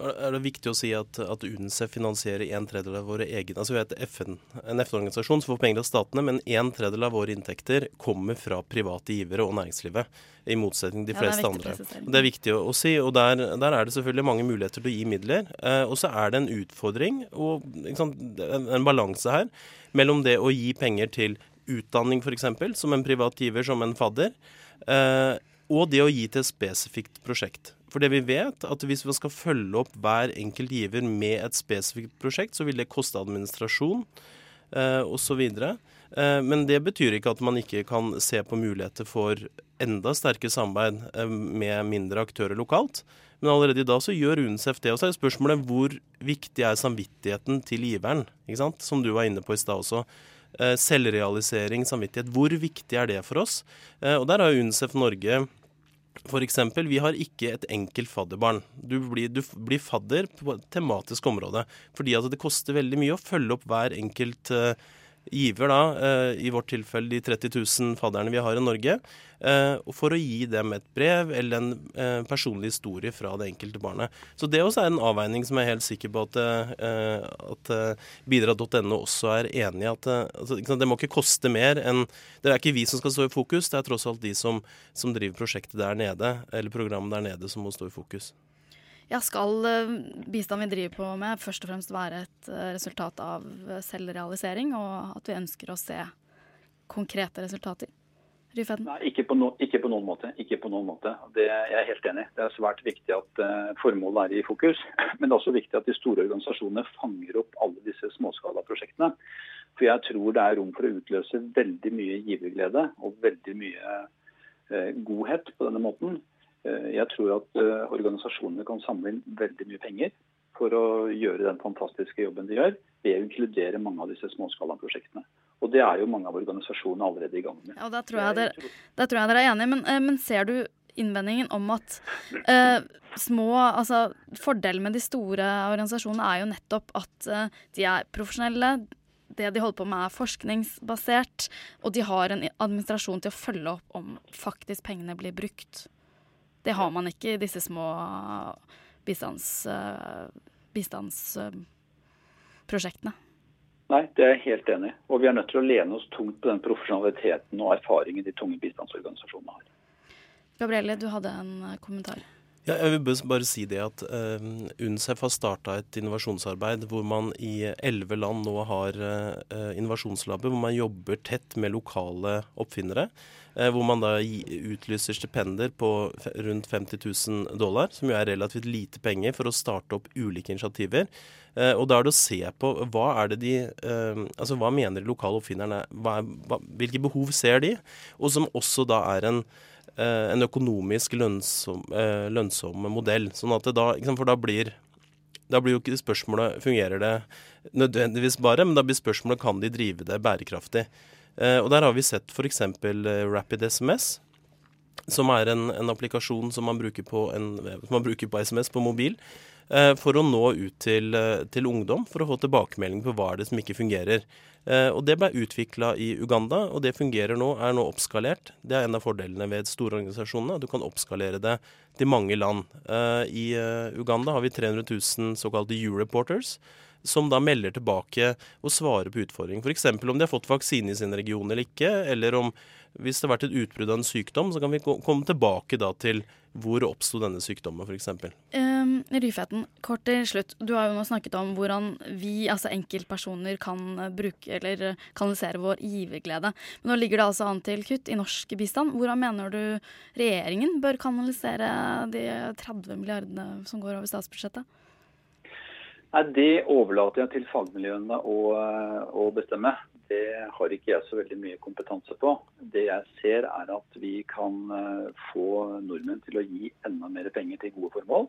Speaker 14: Er det viktig å si at, at UNICEF finansierer en tredjedel av våre egne altså Vi er FN, en FN-organisasjon som får penger av statene, men en tredjedel av våre inntekter kommer fra private givere og næringslivet. I motsetning til de fleste ja, andre. Det er viktig å, å si. og der, der, er det selvfølgelig mange muligheter til å gi midler. Eh, og så er det en utfordring og sant, en, en balanse her mellom det å gi penger til utdanning f.eks., som en privat giver, som en fadder, eh, og det å gi til et spesifikt prosjekt. For det vi vet, at hvis vi skal følge opp hver enkelt giver med et spesifikt prosjekt, så vil det koste administrasjon eh, osv. Eh, men det betyr ikke at man ikke kan se på muligheter for enda sterkere samarbeid eh, med mindre aktører lokalt. Men allerede i dag så gjør UNICEF det. Og så er spørsmålet hvor viktig er samvittigheten til giveren? ikke sant? Som du var inne på i stad også. Eh, selvrealisering, samvittighet. Hvor viktig er det for oss? Eh, og der har UNICEF Norge F.eks. vi har ikke et enkelt fadderbarn. Du blir, du blir, fadder på et tematisk område. Fordi at det koster veldig mye å følge opp hver enkelt uh, giver, da, uh, i vårt tilfelle de 30 000 fadderne vi har i Norge, uh, for å gi dem et brev eller en personlig historie fra det enkelte barnet. Så det også er en avveining som jeg er helt sikker på at, at bidra.no også er enig i. at altså, Det må ikke koste mer enn Det er ikke vi som skal stå i fokus, det er tross alt de som, som driver prosjektet der nede, eller programmet der nede, som må stå i fokus.
Speaker 2: Ja, skal uh, bistand vi driver på med først og fremst være et uh, resultat av uh, selvrealisering, og at vi ønsker å se konkrete resultater?
Speaker 13: Nei, ikke på, no, ikke på, noen måte. Ikke på noen måte. Det, jeg er helt enig. Det er svært viktig at formålet er i fokus. *clears throat* Men det er også viktig at de store organisasjonene fanger opp alle disse småskalaprosjektene. For jeg tror det er rom for å utløse veldig mye giverglede og veldig mye godhet på denne måten. Eh, jeg tror at eh, organisasjonene kan samle inn veldig mye penger for å gjøre den fantastiske jobben de gjør, ved å inkludere mange av disse småskalaprosjektene. Og det er jo mange av organisasjonene allerede i gang med.
Speaker 2: Ja, Der tror jeg dere, tror jeg dere er enige. Men, eh, men, ser du innvendingen om at eh, små Altså fordelen med de store organisasjonene er jo nettopp at eh, de er profesjonelle. Det de holder på med er forskningsbasert, og de har en administrasjon til å følge opp om faktisk pengene blir brukt. Det har man ikke i disse små bistands, eh, bistandsprosjektene.
Speaker 13: Nei, det er jeg helt enig i. Og vi er nødt til å lene oss tungt på den profesjonaliteten og erfaringen de tunge bistandsorganisasjonene har.
Speaker 2: Gabrielle, du hadde en kommentar.
Speaker 14: Ja, jeg vil bare si det at uh, UNICEF har starta et innovasjonsarbeid hvor man i elleve land nå har uh, innovasjonslaber, hvor man jobber tett med lokale oppfinnere. Uh, hvor man da utlyser stipender på rundt 50 000 dollar, som jo er relativt lite penger for å starte opp ulike initiativer. og da er det å se på hva er det de Altså hva mener de lokale oppfinnerne? Hva, hva, hvilke behov ser de? Og som også da er en Eh, en økonomisk lønnsom, eh, lønnsom modell. Sånn at det da, For da blir, da blir jo ikke spørsmålet fungerer det nødvendigvis bare, men da blir spørsmålet kan de drive det bærekraftig. Eh, og Der har vi sett f.eks. Rapid SMS, som er en, en applikasjon som man, en, som man, bruker på SMS på mobil. For å nå ut til, til ungdom, for å få tilbakemelding på hva er det som ikke fungerer. Eh, og Det ble utvikla i Uganda, og det fungerer nå, er nå oppskalert. Det er en av fordelene ved store organisasjoner. Du kan oppskalere det til mange land. Eh, I eh, Uganda har vi 300 000 såkalte U-reporters som da melder tilbake og svarer på utfordringer. F.eks. om de har fått vaksine i sin region eller ikke, eller om hvis det har vært et utbrudd av en sykdom, så kan vi komme tilbake da til hvor oppsto denne sykdommen, f.eks.?
Speaker 2: Um, Ryfeten, kort til slutt. Du har jo nå snakket om hvordan vi, altså enkeltpersoner, kan bruke eller kanalisere vår giverglede. Men nå ligger det altså an til kutt i norsk bistand. Hvordan mener du regjeringen bør kanalisere de 30 milliardene som går over statsbudsjettet?
Speaker 13: Nei, Det overlater jeg til fagmiljøene å, å bestemme det har ikke jeg så veldig mye kompetanse på. Det jeg ser er at vi kan eh, få nordmenn til å gi enda mer penger til gode formål.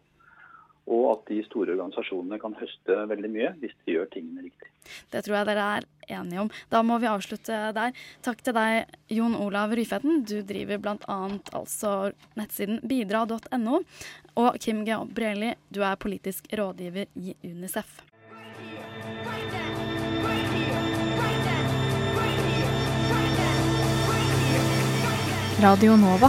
Speaker 13: Og at de store organisasjonene kan høste veldig mye hvis de gjør tingene riktig.
Speaker 2: Det tror jeg dere er enige om. Da må vi avslutte der. Takk til deg, Jon Olav Ryfeten. Du driver bl.a. altså nettsiden bidra.no. Og Kim Gabrielli, du er politisk rådgiver i Unicef.
Speaker 1: Radio Nova.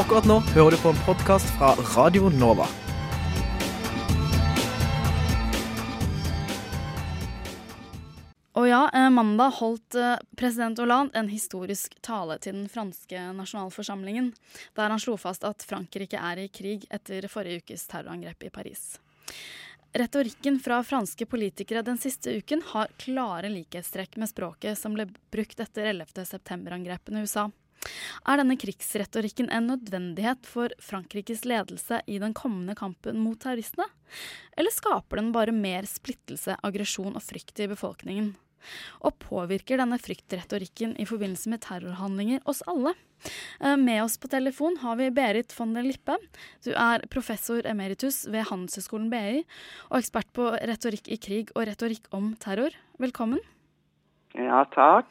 Speaker 1: Akkurat nå hører du på en podkast fra Radio Nova.
Speaker 2: Og ja, eh, mandag holdt eh, president Hollande en historisk tale til den franske nasjonalforsamlingen, der han slo fast at Frankrike er i krig etter forrige ukes terrorangrep i Paris. Retorikken fra franske politikere den siste uken har klare likhetstrekk med språket som ble brukt etter 11. september-angrepene i USA. Er denne krigsretorikken en nødvendighet for Frankrikes ledelse i den kommende kampen mot terroristene? Eller skaper den bare mer splittelse, aggresjon og frykt i befolkningen? Og påvirker denne fryktretorikken i forbindelse med terrorhandlinger oss alle? Eh, med oss på telefon har vi Berit von der Lippe. Du er professor emeritus ved Handelshøyskolen BI og ekspert på retorikk i krig og retorikk om terror. Velkommen.
Speaker 15: Ja, takk.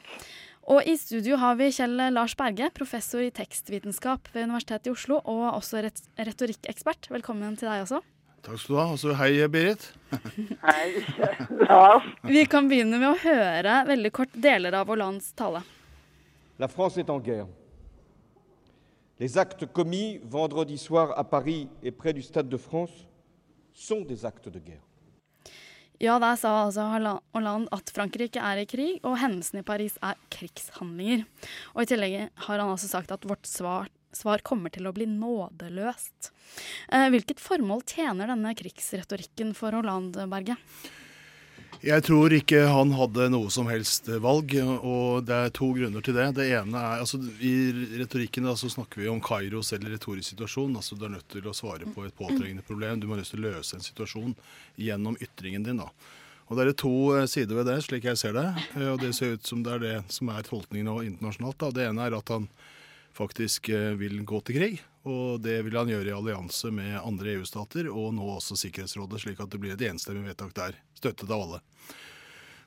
Speaker 2: Og i studio har vi Kjell Lars Berge, professor i tekstvitenskap ved Universitetet i Oslo og også retorikkekspert. Velkommen til deg også.
Speaker 16: Takk skal du ha. Og så hei, Berit. *laughs*
Speaker 15: hei, Lars.
Speaker 2: Vi kan begynne med å høre veldig kort deler av Hollands tale.
Speaker 17: La France est en guerre. Les actes commis vendredi soir à Paris et près du Stade de France sont des actes de guerre.
Speaker 2: Ja, der sa altså Hollande at Frankrike er i krig, og hendelsene i Paris er krigshandlinger. Og I tillegg har han altså sagt at vårt svar svar kommer til å bli nådeløst. Eh, hvilket formål tjener denne krigsretorikken for Hollande, Berge?
Speaker 16: Jeg tror ikke han hadde noe som helst valg, og det er to grunner til det. Det ene er, altså I retorikken da, så snakker vi om Kairos eller retorisk situasjon. altså Du er nødt til å svare på et påtrengende problem. Du må nødt til å løse en situasjon gjennom ytringen din. da. Og Det er to eh, sider ved det, slik jeg ser det. Eh, og Det ser ut som det er det som er tolkningen nå internasjonalt. da. Det ene er at han faktisk eh, vil gå til krig. Og det vil han gjøre i allianse med andre EU-stater, og nå også Sikkerhetsrådet, slik at det blir et enstemmig vedtak der, støttet av alle.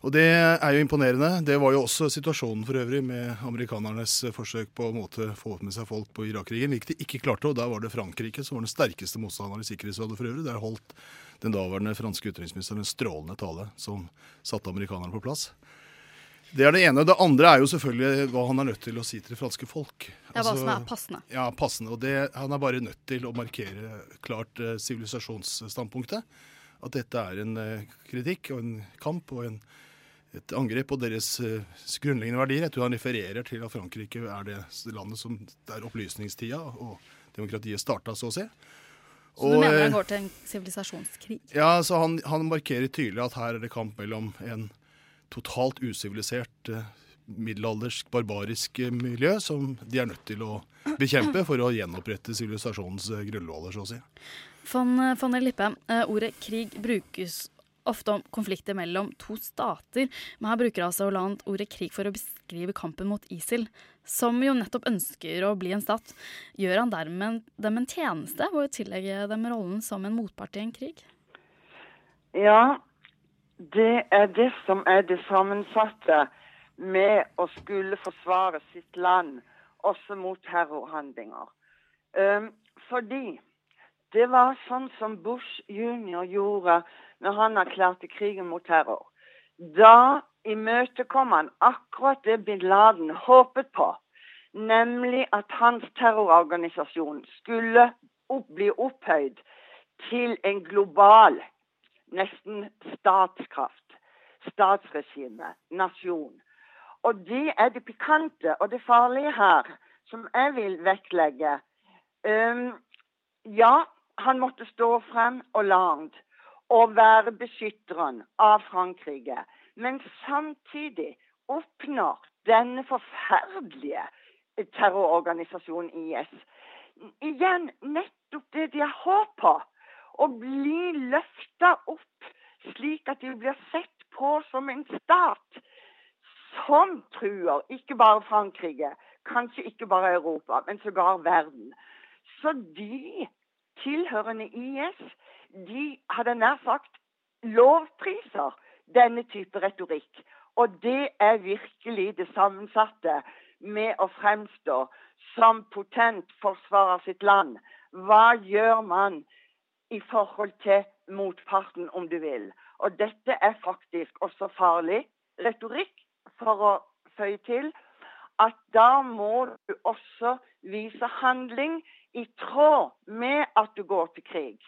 Speaker 16: Og det er jo imponerende. Det var jo også situasjonen for øvrig med amerikanernes forsøk på en måte få med seg folk på Irak-krigen, hvilket de ikke klarte. Og da var det Frankrike som var den sterkeste motstanderen i Sikkerhetsrådet for øvrig. Der holdt den daværende franske utenriksministeren en strålende tale som satte amerikanerne på plass. Det er det ene. Det andre er jo selvfølgelig hva han er nødt til å si til det franske folk.
Speaker 2: Ja, Hva som er passende.
Speaker 16: Ja, passende. Og det, han er bare nødt til å markere klart eh, sivilisasjonsstandpunktet. At dette er en eh, kritikk og en kamp og en, et angrep på deres eh, grunnleggende verdier. Jeg tror han refererer til at Frankrike er det landet som der opplysningstida og demokratiet starta, så å si.
Speaker 2: Så du mener han går til en sivilisasjonskrig?
Speaker 16: Ja, så han, han markerer tydelig at her er det kamp mellom en totalt usivilisert, eh, middelaldersk, barbarisk eh, miljø som de er nødt til å bekjempe for å gjenopprette sivilisasjonens eh, grunnlover, så å si.
Speaker 2: Von, von der Lippe, ordet krig brukes ofte om konflikter mellom to stater, men her bruker altså Hollande ordet krig for å beskrive kampen mot ISIL, som jo nettopp ønsker å bli en stat. Gjør han dermed dem en tjeneste ved å tillegge dem rollen som en motpart i en krig?
Speaker 15: Ja, det er det som er det sammensatte med å skulle forsvare sitt land også mot terrorhandlinger. Um, fordi det var sånn som Bush jr. gjorde når han erklærte krigen mot terror. Da imøtekom han akkurat det bin Laden håpet på, nemlig at hans terrororganisasjon skulle opp, bli opphøyd til en global nesten statskraft, statsregime, nasjon. Og det er det pikante og det farlige her, som jeg vil vektlegge. Um, ja, han måtte stå frem og langt og være beskytteren av Frankrike. Men samtidig oppnår denne forferdelige terrororganisasjonen IS igjen nettopp det de har håp på å bli løfta opp slik at de blir sett på som en stat som truer ikke bare Frankrike, kanskje ikke bare Europa, men sågar verden. Så de tilhørende IS, de hadde nær sagt lovpriser denne type retorikk. Og det er virkelig det sammensatte med å fremstå som potent forsvarer sitt land. Hva gjør man i forhold til motparten, om du vil. Og dette er faktisk også farlig retorikk, for å føye til at da må du også vise handling i tråd med at du går til krig.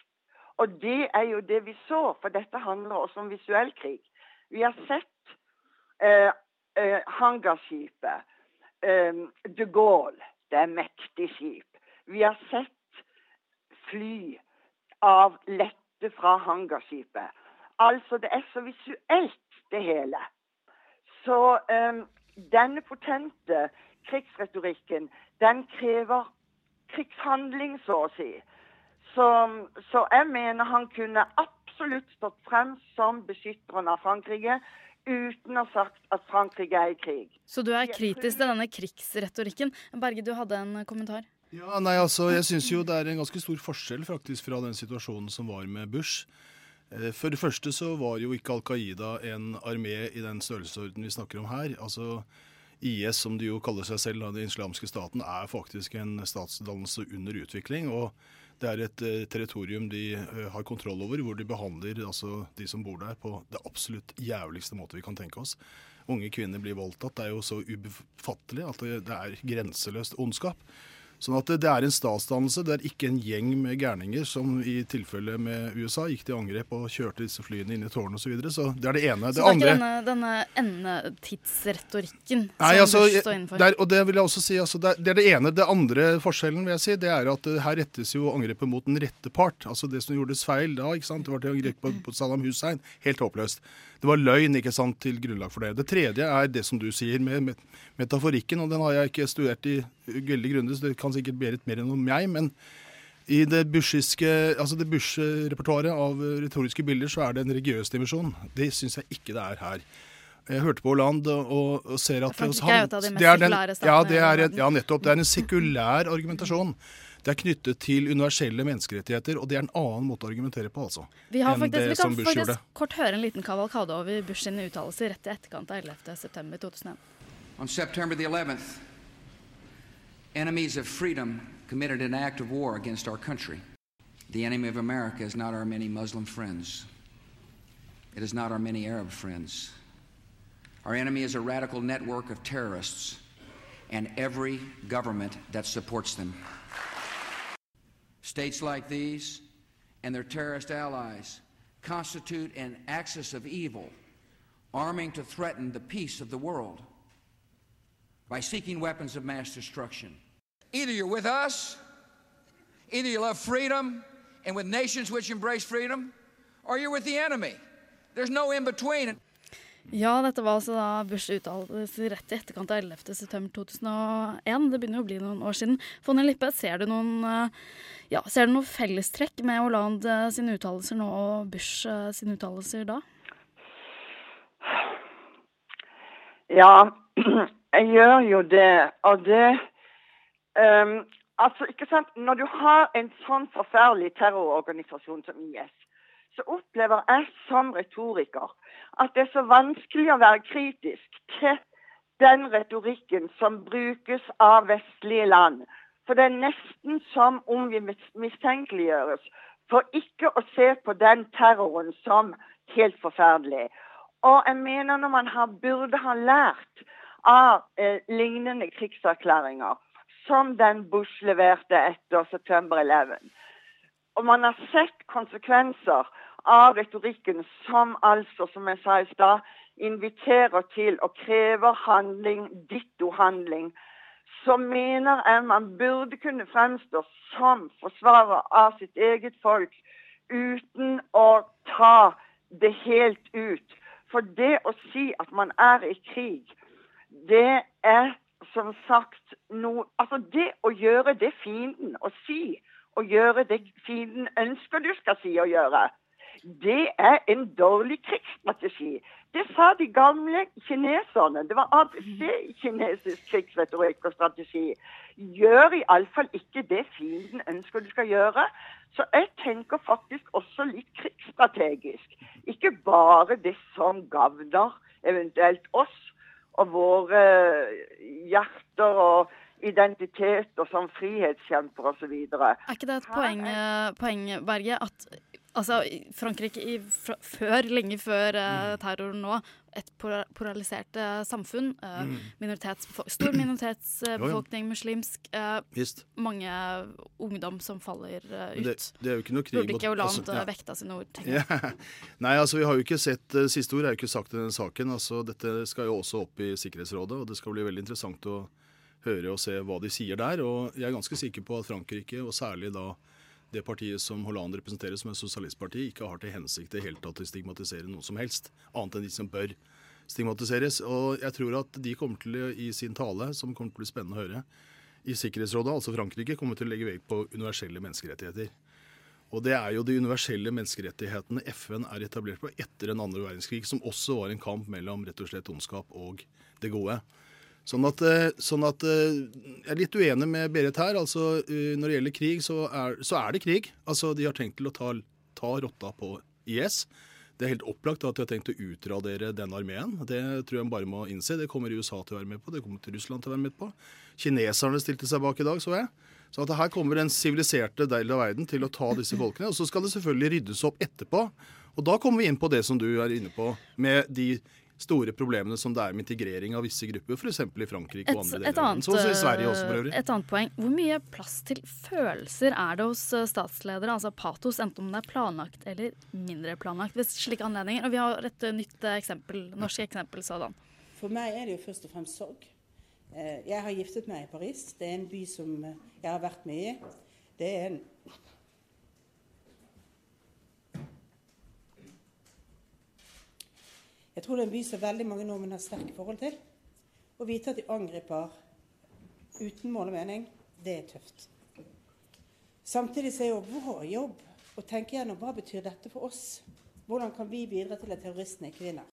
Speaker 15: Og det er jo det vi så, for dette handler også om visuell krig. Vi har sett eh, eh, hangarskipet, eh, de Gaulle, det er mektig skip. Vi har sett fly av lette fra hangarskipet. Altså, det er så visuelt, det hele. Så um, denne potente krigsretorikken, den krever krigshandling, så å si. Så, så jeg mener han kunne absolutt stått frem som beskytteren av Frankrike uten å ha sagt at Frankrike er i krig.
Speaker 2: Så du er kritisk til denne krigsretorikken. Berge, du hadde en kommentar?
Speaker 16: Ja, nei, altså, Jeg syns jo det er en ganske stor forskjell faktisk fra den situasjonen som var med Bush. Eh, for det første så var jo ikke Al Qaida en armé i den størrelsesorden vi snakker om her. Altså IS, som de jo kaller seg selv, den islamske staten, er faktisk en statsdannelse under utvikling. og det er et uh, territorium de uh, har kontroll over, hvor de behandler altså, de som bor der, på det absolutt jævligste måte vi kan tenke oss. Unge kvinner blir voldtatt. Det er jo så ubefattelig at det er grenseløst ondskap. Sånn at det er en statsdannelse. Det er ikke en gjeng med gærninger som i tilfelle med USA gikk til angrep og kjørte disse flyene inn i tårnet osv. Så, videre. så det er det ene.
Speaker 2: Så
Speaker 16: det,
Speaker 2: det er
Speaker 16: andre
Speaker 2: ikke denne, denne endetidsretorikken
Speaker 16: Nei,
Speaker 2: som
Speaker 16: altså,
Speaker 2: Bush står innenfor?
Speaker 16: Der, og det vil jeg også si, altså, det, er, det det ene. Det andre forskjellen vil jeg si, det er at uh, her rettes jo angrepet mot den rette part. Altså Det som gjordes feil da, ikke sant? det var til angrep på, på Saddam Hussein. Helt håpløst. Det var løgn ikke sant, til grunnlag for det. Det tredje er det som du sier med, metaforikken, og den har jeg ikke studert i veldig grundig, så det kan sikkert litt mer enn om meg. men i det bushiske, altså det Bush-repertoaret av retoriske bilder så er det en religiøs dimensjon. Det syns jeg ikke det er her. Jeg hørte på Hollande og, og ser at
Speaker 2: er
Speaker 16: er den- ja, er, ja, nettopp. Det er en sekulær argumentasjon. Det er knyttet til universelle menneskerettigheter, og det er en annen måte å argumentere på, altså.
Speaker 2: Vi, har
Speaker 16: enn
Speaker 2: faktisk,
Speaker 16: det
Speaker 2: vi kan
Speaker 16: som Bush gjorde.
Speaker 2: faktisk kort høre en liten kavalkade over Bush sine uttalelser rett i etterkant av 11.9.2001.
Speaker 18: On September the 11th, enemies of freedom committed an act of war against our country. The enemy of America is not our many Muslim friends. It is not our many Arab friends. Our enemy is a radical network of terrorists and every government that supports them. States like these and their terrorist allies constitute an axis of evil, arming to threaten the peace of the world by seeking weapons of mass destruction. Either you're with us, either you love freedom and with nations which embrace freedom, or you're with the enemy. There's no in between.
Speaker 2: Ja, dette var altså da Bush uttalelser rett i etterkant av 11.9.2001. Det begynner jo å bli noen år siden. Fonny Lippe, ser du noen, eh, ja, ser du noen fellestrekk med Hollande sine uttalelser nå og Bush eh, sine uttalelser da?
Speaker 15: Ja, *clears throat* jeg gjør jo det. Og det um, Altså, ikke sant Når du har en sånn forferdelig terrororganisasjon som IS, så opplever jeg som retoriker at det er så vanskelig å være kritisk til den retorikken som brukes av vestlige land. For det er nesten som om vi mistenkeliggjøres for ikke å se på den terroren som helt forferdelig. Og jeg mener når man har, burde ha lært av eh, lignende krigserklæringer, som den Bush leverte etter september 11. Og man har sett konsekvenser av retorikken som altså, som jeg sa i stad, inviterer til og krever handling, ditto-handling, så mener jeg man burde kunne fremstå som forsvarer av sitt eget folk uten å ta det helt ut. For det å si at man er i krig, det er som sagt noe Altså det å gjøre det fienden å si, og gjøre det fienden ønsker du skal si og gjøre, det er en dårlig krigsstrategi. Det sa de gamle kineserne. Det var ABC i kinesisk krigsretorikk og strategi. Gjør iallfall ikke det fienden ønsker du skal gjøre. Så jeg tenker faktisk også litt krigsstrategisk. Ikke bare det som gagner eventuelt oss og våre hjerter og identitet og som frihetskjemper osv.
Speaker 2: Er ikke det et poeng, eh, poeng Berge, at altså, Frankrike i, fra, før, lenge før eh, terroren nå, et polarisert uh, samfunn. Eh, mm. minoritetsbefo stor minoritetsbefolkning, *clears throat* muslimsk. mange ungdom som faller ut.
Speaker 16: Det, det, er jo ikke noe krig
Speaker 2: Burde ikke Hollande altså, ja. vekta sine ord?
Speaker 16: Ja. *laughs* Nei, altså vi har jo ikke sett Siste ord er jo ikke sagt i denne saken. altså Dette skal jo også opp i Sikkerhetsrådet, og det skal bli veldig interessant å høre og se hva de sier der. Og jeg er ganske sikker på at Frankrike, og særlig da det partiet som Hollande representerer som et sosialistparti, ikke har til hensikt i hele tatt å stigmatisere noe som helst, annet enn de som bør stigmatiseres. Og jeg tror at de kommer til, i sin tale, som kommer til å bli spennende å høre, i Sikkerhetsrådet, altså Frankrike, kommer til å legge vekt på universelle menneskerettigheter. Og det er jo de universelle menneskerettighetene FN er etablert på etter den andre verdenskrig, som også var en kamp mellom rett og slett ondskap og det gode. Sånn at, eh, sånn at, eh, Jeg er litt uenig med Berit her. altså eh, Når det gjelder krig, så er, så er det krig. Altså De har tenkt til å ta, ta rotta på IS. Det er helt opplagt at de har tenkt å utradere den armeen. Det tror jeg bare må innse. Det kommer USA til å være med på, det kommer til Russland til å være med på. Kineserne stilte seg bak i dag, så jeg. Så at her kommer den siviliserte del av verden til å ta disse folkene. Og så skal det selvfølgelig ryddes opp etterpå. Og da kommer vi inn på det som du er inne på, med de store problemene som det er med integrering av visse grupper, f.eks. i Frankrike et, og andre deler av verden. Så Sverige også, for øvrig.
Speaker 2: Et annet poeng. Hvor mye plass til følelser er det hos eh, statsledere, altså patos, enten om det er planlagt eller mindre planlagt, ved slike anledninger? Og vi har et eh, nytt eh, eksempel, norsk eksempel sådan.
Speaker 19: For meg er det jo først og fremst sorg. Jeg har giftet meg i Paris. Det er en by som jeg har vært mye i. Det er en Jeg tror det er en by som veldig mange nordmenn har sterke forhold til. Å vite at de angriper uten mål og mening, det er tøft. Samtidig er jo vår jobb å tenke gjennom hva betyr dette for oss. Hvordan kan vi bidra til at terroristene ikke vinner?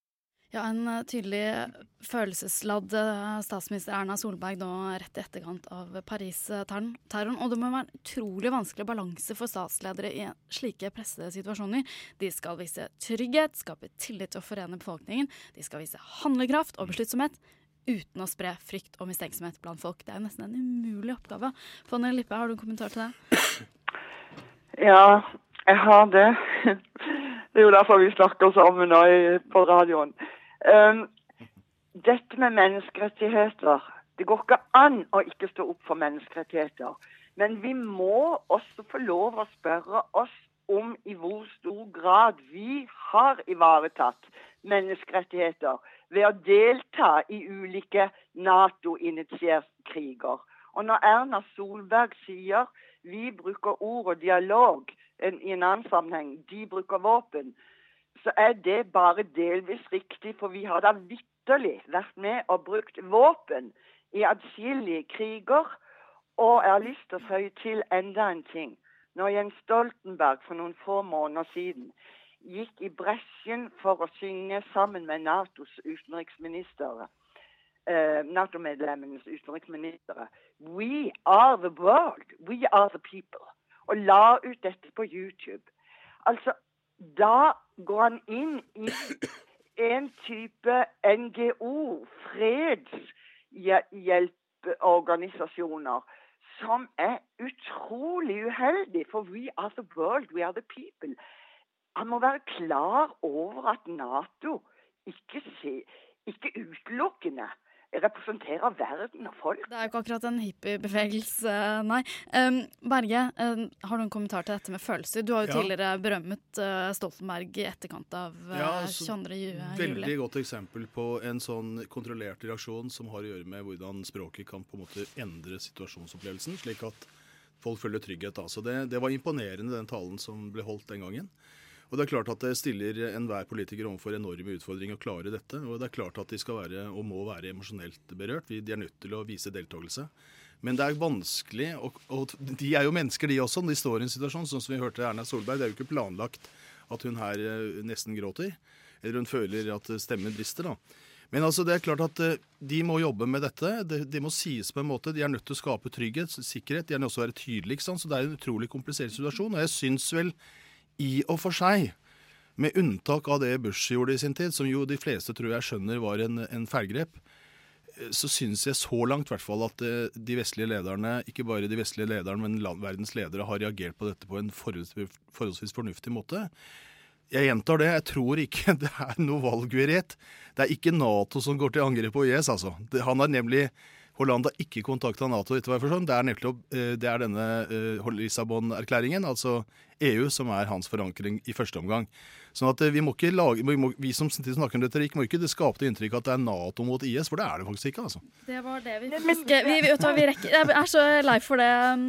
Speaker 2: Ja, en uh, tydelig følelsesladd uh, statsminister Erna Solberg nå rett i etterkant av Paris-terroren. Og det må være en utrolig vanskelig balanse for statsledere i slike pressede situasjoner. De skal vise trygghet, skape tillit og forene befolkningen. De skal vise handlekraft og besluttsomhet uten å spre frykt og mistenksomhet blant folk. Det er jo nesten en umulig oppgave. Fonne Lippe, har du en kommentar til det? *clears throat*
Speaker 15: Ja, jeg har det. *laughs* Det er jo derfor vi snakker sammen på radioen. Um, dette med menneskerettigheter Det går ikke an å ikke stå opp for menneskerettigheter. Men vi må også få lov å spørre oss om i hvor stor grad vi har ivaretatt menneskerettigheter ved å delta i ulike Nato-initierte kriger. Og når Erna Solberg sier vi bruker ord og dialog i en annen sammenheng, de bruker våpen, så er det bare delvis riktig. For vi har da vitterlig vært med og brukt våpen i adskillige kriger. Og jeg har lyst til å føye til enda en ting. Når Jens Stoltenberg for noen få måneder siden gikk i bresjen for å synge sammen med Natos utenriksministre, eh, Nato-medlemmenes utenriksministre We are the world. We are the people. Og la ut dette på YouTube. Altså, da går han inn i en type NGO, fredshjelpeorganisasjoner, som er utrolig uheldig. For we are the world, we are the people. Han må være klar over at Nato ikke, se, ikke utelukkende representerer verden og folk.
Speaker 2: Det er jo ikke akkurat en hippiebevegelse, nei. Um, Berge, um, har du en kommentar til dette med følelser? Du har jo ja. tidligere berømmet uh, Stoltenberg i etterkant av uh, ja, 22. juli.
Speaker 16: Veldig godt eksempel på en sånn kontrollert reaksjon som har å gjøre med hvordan språket kan på en måte endre situasjonsopplevelsen, slik at folk føler trygghet. Altså det, det var imponerende, den talen som ble holdt den gangen. Og Det er klart at det stiller enhver politiker overfor enorme utfordringer å klare dette. Og det er klart at de skal være, og må være emosjonelt berørt. De er nødt til å vise deltakelse. Men det er vanskelig, og, og, de er jo mennesker de også, når de står i en situasjon. Sånn som vi hørte Erna Solberg, det er jo ikke planlagt at hun her eh, nesten gråter. Eller hun føler at stemmen brister. da. Men altså, det er klart at eh, de må jobbe med dette. Det, de må sies på en måte. De er nødt til å skape trygghet, sikkerhet. De er nødt til å være tydelige. Så det er en utrolig komplisert situasjon. Og jeg syns vel i og for seg, med unntak av det Bush gjorde i sin tid, som jo de fleste tror jeg skjønner var en, en feilgrep, så syns jeg så langt hvert fall at eh, de vestlige lederne, ikke bare de vestlige lederne, men land, verdens ledere, har reagert på dette på en forholdsvis, fornuftig måte. Jeg gjentar det, jeg tror ikke *laughs* det er noe valgurett. Det er ikke Nato som går til angrep på IS, altså. Han har nemlig Holland har ikke kontakta Nato. etter hva jeg forstår. Det er, nemlig, eh, det er denne Lissabon-erklæringen, altså EU, som er hans forankring i første omgang. Sånn at eh, vi må ikke lage, vi, må, vi som snakker om retorikk, må ikke det skape det inntrykk at det er Nato mot IS, for det er det faktisk ikke. altså.
Speaker 2: Det var det vi fikk. Vi, vi, vi rekker, jeg er så lei for det,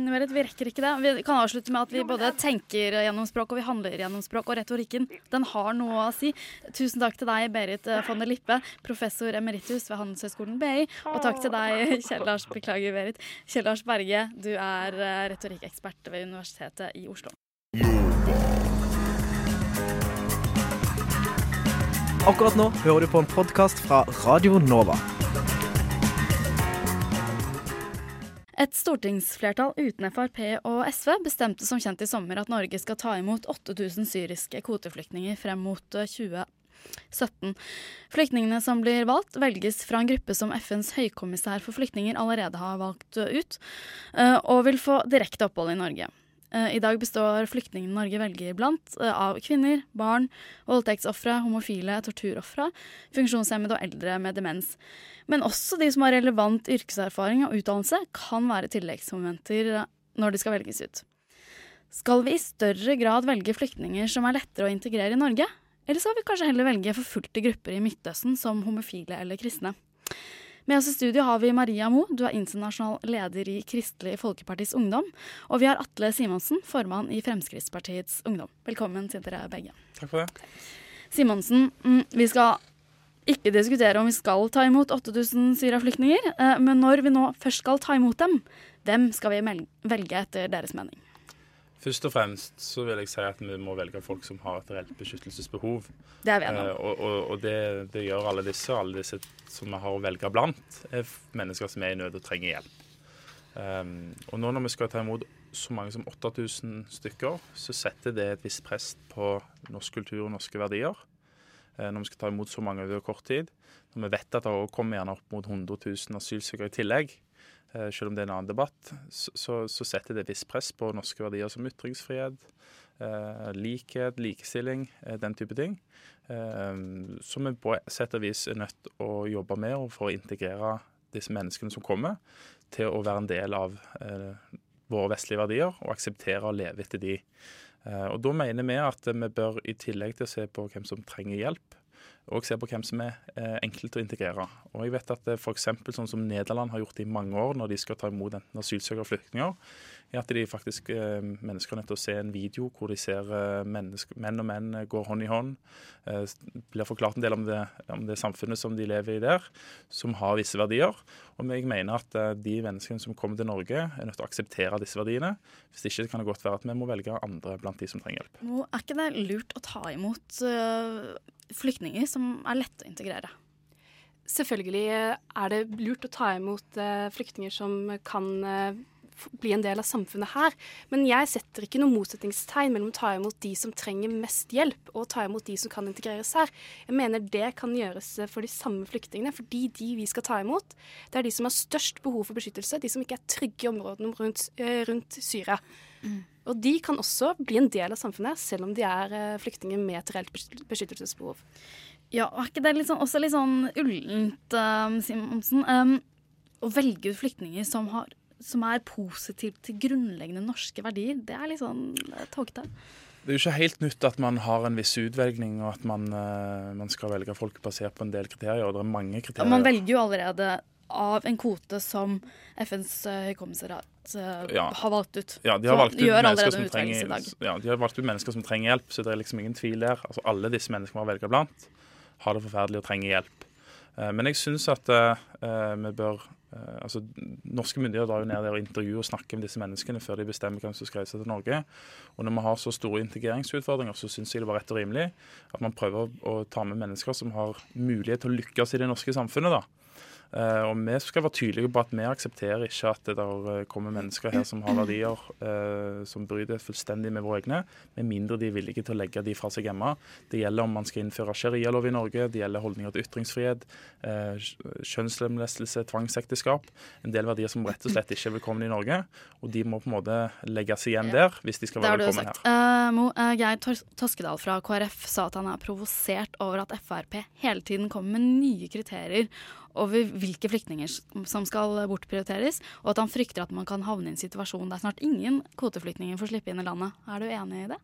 Speaker 2: Merit. Vi rekker ikke det. Vi kan avslutte med at vi både tenker gjennom språk og vi handler gjennom språk. Og retorikken, den har noe å si. Tusen takk til deg, Berit von der Lippe, professor emeritus ved Handelshøyskolen BI. Og takk til deg, *laughs* Kjell Lars, beklager, Berit. Kjell Lars Berge, du er eh, retorikkekspert ved Universitetet i Oslo.
Speaker 1: Akkurat nå hører du på en podkast fra Radio Nova.
Speaker 2: Et stortingsflertall uten Frp og SV bestemte som kjent i sommer at Norge skal ta imot 8000 syriske kvoteflyktninger frem mot 2017. Eh, Flyktningene som blir valgt, velges fra en gruppe som FNs høykommissær for flyktninger allerede har valgt ut, eh, og vil få direkte opphold i Norge. Eh, I dag består flyktningene Norge velger blant eh, av kvinner, barn, voldtektsofre, homofile, torturofre, funksjonshemmede og eldre med demens. Men også de som har relevant yrkeserfaring og utdannelse, kan være tilleggsmomenter eh, når de skal velges ut. Skal vi i større grad velge flyktninger som er lettere å integrere i Norge? Eller skal vi kanskje heller velge forfulgte grupper i Midtøsten som homofile eller kristne? Med oss i studio har vi Maria Mo, du er internasjonal leder i Kristelig Folkepartis Ungdom. Og vi har Atle Simonsen, formann i Fremskrittspartiets Ungdom. Velkommen til dere begge.
Speaker 20: Takk for det.
Speaker 2: Simonsen, mm, vi skal ikke diskutere om vi skal ta imot 8000 Syria-flyktninger, eh, men når vi nå først skal ta imot dem, hvem skal vi velge etter deres mening?
Speaker 20: Først og fremst så vil jeg si at vi må velge folk som har et reelt beskyttelsesbehov.
Speaker 2: Det er vi enige om.
Speaker 20: Eh, og og, og det, det, gjør alle disse. Alle disse som vi har å velge blant, er mennesker som er i nød og trenger hjelp. Um, og nå når vi skal ta imot så mange som 8000 stykker, så setter det et visst press på norsk kultur og norske verdier. Uh, når vi skal ta imot så mange over kort tid. Når vi vet at det kommer gjerne opp mot 100 000 asylsøkere i tillegg, Eh, selv om det er en annen debatt, så, så setter det et visst press på norske verdier som ytringsfrihet, eh, likhet, likestilling, eh, den type ting. Som vi på sett og vis er nødt til å jobbe med for å integrere disse menneskene som kommer, til å være en del av våre vestlige verdier og akseptere å leve etter de. Og Da mener vi at vi bør, i tillegg til å se på hvem som trenger hjelp, og se på hvem som er eh, enkelt å integrere. Og jeg vet at for eksempel sånn som Nederland har gjort i mange år når de skal ta imot enten asylsøkere og flyktninger, er at de faktisk eh, mennesker er nødt til å se en video hvor de ser eh, menn og menn går hånd i hånd. Eh, blir forklart en del om det, om det, samfunnet som de lever i der, som har visse verdier. Og jeg mener at eh, de menneskene som kommer til Norge, er nødt til å akseptere disse verdiene. Hvis ikke kan det godt være at vi må velge andre blant de som trenger hjelp.
Speaker 2: Nå er ikke det lurt å ta imot uh flyktninger som er lette å integrere.
Speaker 21: Selvfølgelig er det lurt å ta imot uh, flyktninger som kan uh, bli en del av samfunnet her. Men jeg setter ikke noe motsetningstegn mellom å ta imot de som trenger mest hjelp, og ta imot de som kan integreres her. Jeg mener det kan gjøres eh, for de samme flyktningene, fordi de vi skal ta imot, det er de som har størst behov for beskyttelse, de som ikke er trygge i områdene rundt, rundt Syria. Mm. Og de kan også bli en del av samfunnet, selv om de er eh, flyktninger med et reelt beskyttelsesbehov.
Speaker 2: Ja, og er ikke det sånn, også litt sånn ullent, um, Simonsen, um, å velge ut flyktninger som, har, som er positive til grunnleggende norske verdier? Det er litt sånn uh, tåkete.
Speaker 20: Det er jo ikke helt nytt at man har en viss utvelgning, og at man, uh, man skal velge folk basert på en del kriterier. og Det er mange kriterier.
Speaker 2: Man velger jo allerede av en kvote som FNs eh, høykommissariat uh, ja. har valgt ut.
Speaker 20: Ja, de har valgt ut, mennesker som trenger, ja, de har valgt ut mennesker som trenger hjelp, så det er liksom ingen tvil der. Altså, alle disse menneskene vi har velget blant, har det forferdelig og trenger hjelp. Uh, men jeg syns at uh, vi bør altså, Norske myndigheter drar jo ned der og intervjuer og snakker med disse menneskene før de bestemmer hvem som skal reise til Norge. Og når vi har så store integreringsutfordringer, så syns jeg det var rett og rimelig at man prøver å ta med mennesker som har mulighet til å lykkes i det norske samfunnet. da. Eh, og vi skal være tydelige på at vi aksepterer ikke at det der eh, kommer mennesker her som har verdier eh, som bryter fullstendig med våre egne, med mindre de er villige til å legge de fra seg hjemme. Det gjelder om man skal innføre sharialov i Norge, det gjelder holdninger til ytringsfrihet, kjønnslemlestelse, tvangsekteskap. En del verdier som rett og slett ikke er velkomne i Norge. Og de må på en måte legges igjen der hvis de skal være velkomne her.
Speaker 2: Uh, Mo, uh, Geir Toskedal fra KrF sa at han er provosert over at Frp hele tiden kommer med nye kriterier over hvilke flyktninger som skal bortprioriteres, og at han frykter at man kan havne i en situasjon der snart ingen kvoteflyktninger får slippe inn i landet. Er du enig i det?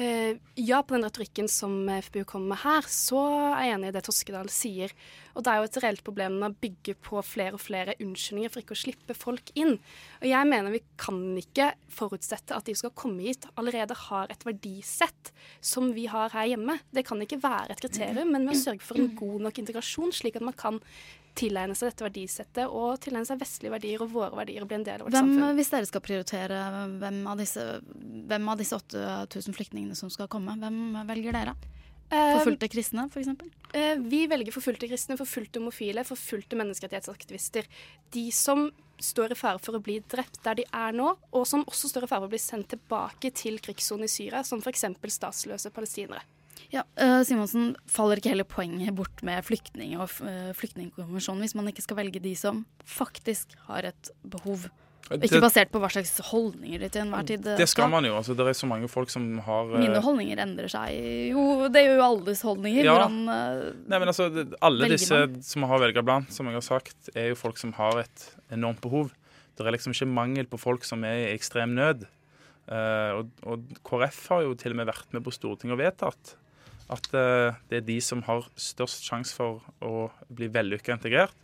Speaker 21: Uh, ja, på den retorikken som FBU kommer med her, så er jeg enig i det Toskedal sier. Og det er jo et reelt problem med å bygge på flere og flere unnskyldninger for ikke å slippe folk inn. Og jeg mener vi kan ikke forutsette at de som skal komme hit, allerede har et verdisett som vi har her hjemme. Det kan ikke være et kriterium, men vi må sørge for en god nok integrasjon, slik at man kan tilegne seg dette verdisettet og tilegne seg vestlige verdier og våre verdier og bli en del av vårt
Speaker 2: hvem,
Speaker 21: samfunn.
Speaker 2: Hvis dere skal prioritere hvem av disse, hvem av disse 8000 flyktningene som skal komme, hvem velger dere? Eh, forfulgte kristne, f.eks.?
Speaker 21: Eh, vi velger forfulgte kristne, forfulgte homofile, forfulgte menneskerettighetsaktivister. De som står i fare for å bli drept der de er nå, og som også står i fare for å bli sendt tilbake til krigssonen i Syria, som f.eks. statsløse palestinere.
Speaker 2: Ja, uh, Simonsen, Faller ikke hele poenget bort med flyktning og uh, flyktningkonvensjonen hvis man ikke skal velge de som faktisk har et behov? Ikke basert på hva slags holdninger de til enhver tid
Speaker 20: Det skal man jo. altså Det er så mange folk som har
Speaker 2: uh, Mine holdninger endrer seg jo. Det gjør jo alles holdninger. Ja. Hvordan
Speaker 20: Nei, men altså, Alle disse man? som har velga blant, som jeg har sagt, er jo folk som har et enormt behov. Det er liksom ikke mangel på folk som er i ekstrem nød. og, og KrF har jo til og med vært med på Stortinget og vedtatt at uh, det er de som har størst sjanse for å bli vellykka integrert,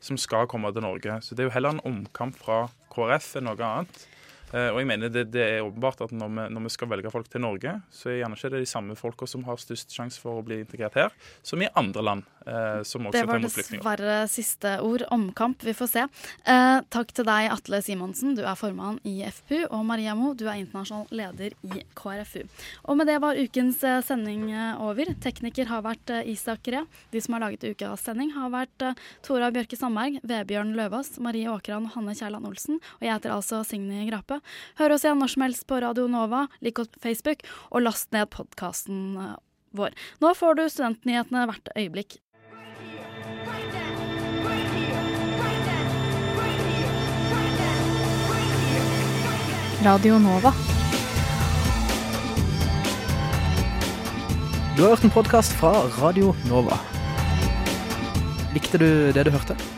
Speaker 20: som skal komme til Norge. Så det er jo heller en omkamp fra KrF enn noe annet. Eh, og jeg mener det, det er åpenbart at når vi, når vi, skal velge folk til Norge, så er gjerne ikke det de samme folka som har størst sjanse for å bli integrert her, som i andre land. Eh, som også
Speaker 2: det var dessverre siste ord. Omkamp, vi får se. Eh, takk til deg, Atle Simonsen, du er formann i FPU, og Maria Mo, du er internasjonal leder i KrFU. Og med det var ukens eh, sending eh, over. Tekniker har vært Isak Ree. De som har laget ukas sending, har vært Tora Bjørke Sandberg, Vebjørn Løvaas, Marie Åkran og Hanne Kjærland Olsen. Og jeg heter altså Signe Grape. Hør oss igjen når som helst på Radio Nova, lik oss på Facebook, og last ned podkasten vår. Nå får du studentnyhetene hvert øyeblikk.
Speaker 1: Radio Nova. Du har hørt en podkast fra Radio Nova. Likte du det du hørte?